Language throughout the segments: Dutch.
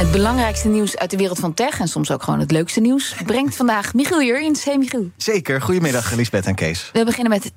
Het belangrijkste nieuws uit de wereld van tech... en soms ook gewoon het leukste nieuws... brengt vandaag Michiel Jurjens. Hey Michiel. Zeker. Goedemiddag, Lisbeth en Kees. We beginnen met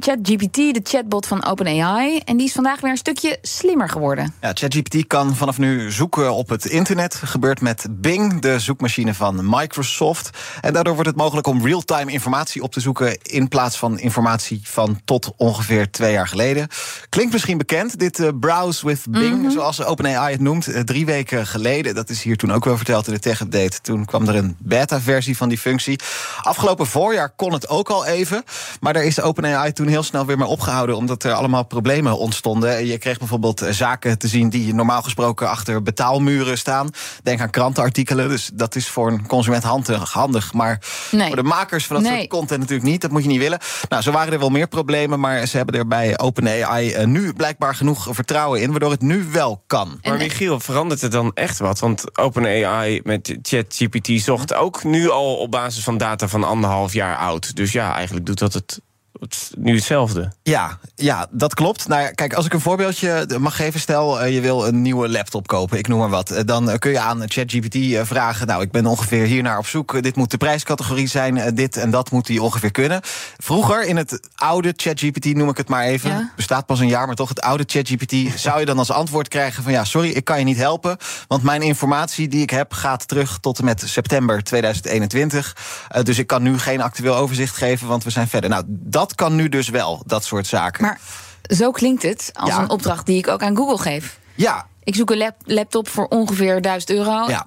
ChatGPT, de chatbot van OpenAI. En die is vandaag weer een stukje slimmer geworden. Ja, ChatGPT kan vanaf nu zoeken op het internet. Gebeurt met Bing, de zoekmachine van Microsoft. En daardoor wordt het mogelijk om real-time informatie op te zoeken... in plaats van informatie van tot ongeveer twee jaar geleden. Klinkt misschien bekend, dit uh, browse with Bing... Mhm. zoals OpenAI het noemt, uh, drie weken geleden. Dat is hier toen ook wel verteld in de tech-update. Toen kwam er een beta-versie van die functie. Afgelopen voorjaar kon het ook al even. Maar daar is de OpenAI toen heel snel weer mee opgehouden... omdat er allemaal problemen ontstonden. Je kreeg bijvoorbeeld eh, zaken te zien die normaal gesproken... achter betaalmuren staan. Denk aan krantenartikelen. Dus dat is voor een consument handig. handig maar Nee. voor de makers van dat Nee. soort content natuurlijk niet. Dat moet je niet willen. Nou, zo waren er wel meer problemen... maar ze hebben er bij OpenAI eh, nu blijkbaar genoeg vertrouwen in... waardoor het nu wel kan. Maar Michiel, verandert het dan echt wat? Want OpenAI met ChatGPT zocht ook nu al op basis van data van anderhalf jaar oud. Dus ja, eigenlijk doet dat het, het nu hetzelfde. Ja, ja, dat klopt. Nou kijk, als ik een voorbeeldje mag geven, stel eh, je wil een nieuwe laptop kopen, ik noem maar wat. Eh, Dan eh, kun je aan ChatGPT vragen, nou, ik ben ongeveer hier naar op zoek. Dit moet de prijscategorie zijn, dit en dat moet die ongeveer kunnen. Vroeger, in het oude ChatGPT, noem ik het maar even, Ja. bestaat pas een jaar, maar toch het oude ChatGPT, zou je dan als antwoord krijgen van, ja, sorry, ik kan je niet helpen, want mijn informatie die ik heb gaat terug tot en met september 2021. Eh, dus ik kan nu geen actueel overzicht geven, want we zijn verder. Nou, dat kan nu dus wel, dat soort zaken. Maar zo klinkt het als Ja. een opdracht die ik ook aan Google geef. Ja, Ik zoek een lap- laptop voor ongeveer 1000 euro. ja.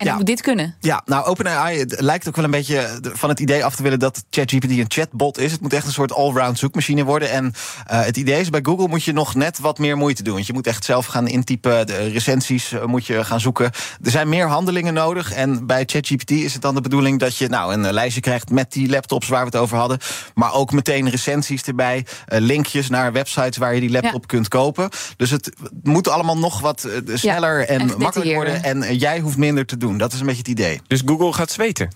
En ja. moet dit kunnen. Ja, nou, OpenAI lijkt ook wel een beetje van het idee af te willen dat ChatGPT een chatbot is. Het moet echt een soort allround zoekmachine worden. En eh, het idee is, bij Google moet je nog net wat meer moeite doen. Want je moet echt zelf gaan intypen, de recensies eh, moet je gaan zoeken. Er zijn meer handelingen nodig. En bij ChatGPT is het dan de bedoeling dat je nou een eh, lijstje krijgt met die laptops waar we het over hadden. Maar ook meteen recensies erbij, linkjes naar websites waar je die laptop Ja. kunt kopen. Dus het moet allemaal nog wat sneller en en makkelijk worden. En jij hoeft minder te doen. Dat is een beetje het idee. Dus Google gaat zweten.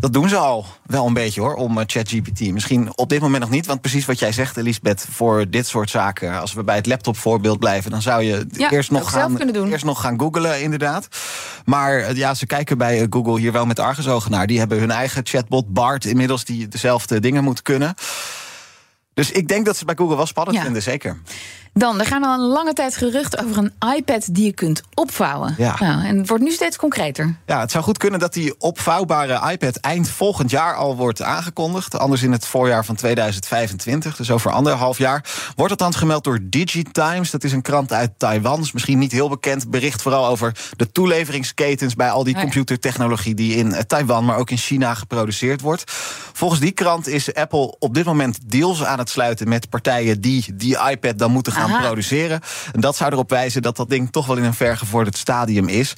Dat doen ze al wel een beetje hoor, om eh, ChatGPT. Misschien op dit moment nog niet, want precies wat jij zegt, Elisabeth, voor dit soort zaken, als we bij het laptopvoorbeeld blijven, dan zou je Ja, eerst, nog gaan, eerst nog gaan googlen, inderdaad. Maar eh, ja, ze kijken bij eh, Google hier wel met argusogen naar. Die hebben hun eigen chatbot, Bart, inmiddels, die dezelfde dingen moet kunnen. Dus ik denk dat ze bij Google wel spannend Ja. vinden, zeker. Dan, er gaan al een lange tijd geruchten over een iPad die je kunt opvouwen. Ja. Nou, en het wordt nu steeds concreter. Ja, het zou goed kunnen dat die opvouwbare iPad eind volgend jaar al wordt aangekondigd. Anders in het voorjaar van 2025, dus over anderhalf jaar. Wordt althans gemeld door DigiTimes. Dat is een krant uit Taiwan. Is misschien niet heel bekend. Bericht vooral over de toeleveringsketens bij al die Oh computertechnologie die in eh, Taiwan, maar ook in China geproduceerd wordt. Volgens die krant is Apple op dit moment deals aan het sluiten met partijen die die iPad dan moeten gaan Aha. produceren. En dat zou erop wijzen dat dat ding toch wel in een vergevorderd stadium is.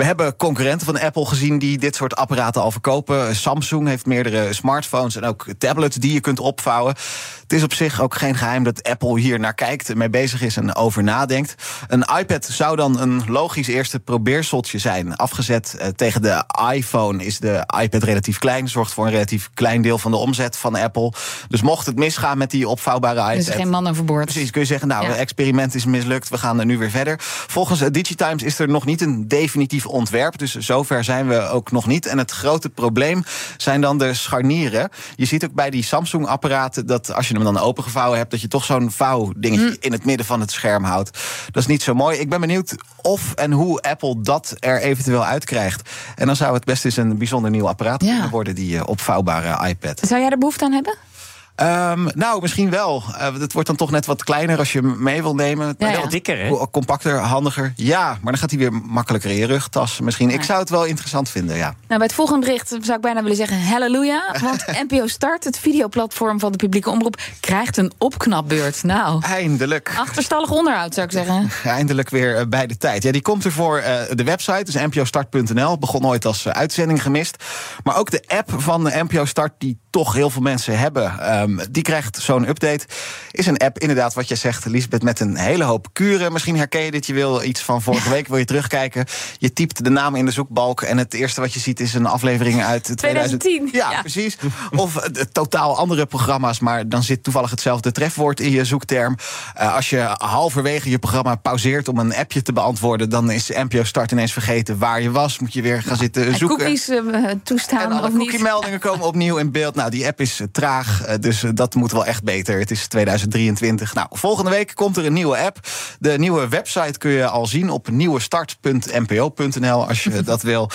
We hebben concurrenten van Apple gezien die dit soort apparaten al verkopen. Samsung heeft meerdere smartphones en ook tablets die je kunt opvouwen. Het is op zich ook geen geheim dat Apple hier naar kijkt, en mee bezig is en over nadenkt. Een iPad zou dan een logisch eerste probeerseltje zijn. Afgezet eh, tegen de iPhone is de iPad relatief klein, zorgt voor een relatief klein deel van de omzet van Apple. Dus mocht het misgaan met die opvouwbare iPad. Dus geen man overboord. Precies, kun je zeggen, nou, Ja. het experiment is mislukt, we gaan er nu weer verder. Volgens eh, DigiTimes is er nog niet een definitief ontwerp, dus zover zijn we ook nog niet. En het grote probleem zijn dan de scharnieren. Je ziet ook bij die Samsung-apparaten dat als je hem dan opengevouwen hebt, dat je toch zo'n vouwdingetje Hm. in het midden van het scherm houdt. Dat is niet zo mooi. Ik ben benieuwd of en hoe Apple dat er eventueel uitkrijgt. En dan zou het best eens een bijzonder nieuw apparaat Ja. kunnen worden, die eh, opvouwbare iPad. Zou jij er behoefte aan hebben? Ehm, nou, misschien wel. Eh, het wordt dan toch net wat kleiner als je hem mee wil nemen. Ja, Wel ja. dikker, hè? Compacter, handiger. Ja, maar dan gaat hij weer makkelijker in je rugtas. Misschien. Ik zou het wel interessant vinden, ja. Nou, bij het volgende bericht zou ik bijna willen zeggen halleluja. Want NPO Start, het videoplatform van de publieke omroep, krijgt een opknapbeurt. Nou, Eindelijk. achterstallig onderhoud zou ik zeggen. Eindelijk weer eh, bij de tijd. Ja, die komt er voor eh, de website, dus npostart.nl. Begon ooit als uitzending gemist. Maar ook de app van de NPO Start, die toch heel veel mensen hebben. Ehm, die krijgt zo'n update. Is een app, inderdaad, wat jij zegt, Lisbeth, met een hele hoop kuren. Misschien herken je dit. Je wil iets van vorige week, wil je terugkijken. Je typt de naam in de zoekbalk. En het eerste wat je ziet is een aflevering uit 2010. Ja, Ja. precies. Of totaal andere programma's, maar dan zit toevallig hetzelfde trefwoord in je zoekterm. Eh, als je halverwege je programma pauzeert om een appje te beantwoorden, dan is NPO Start ineens vergeten waar je was. Moet je weer gaan zitten En zoeken. cookies eh, toestaan En alle of niet. cookie-meldingen komen opnieuw in beeld. Nou, die app is eh, traag, eh, dus eh, dat moet wel echt beter. Het is 2023. Nou, volgende week komt er een nieuwe app. De nieuwe website kun je al zien op nieuwestart.npo.nl als je dat wil.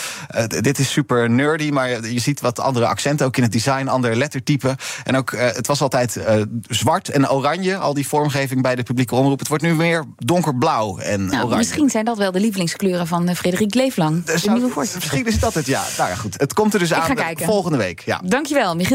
Dit is super nerdy, maar je je ziet wat andere accenten ook in het design, andere lettertypen. En ook, het was altijd zwart en oranje, al die vormgeving bij de publieke omroep. Het wordt nu meer donkerblauw en Nou, oranje. misschien zijn dat wel de lievelingskleuren van Frederik Leeflang. De zou- nieuwe misschien is dat het, ja. Nou ja, goed. Het komt er dus Ik ga aan volgende week. Ja. Dankjewel, Michiel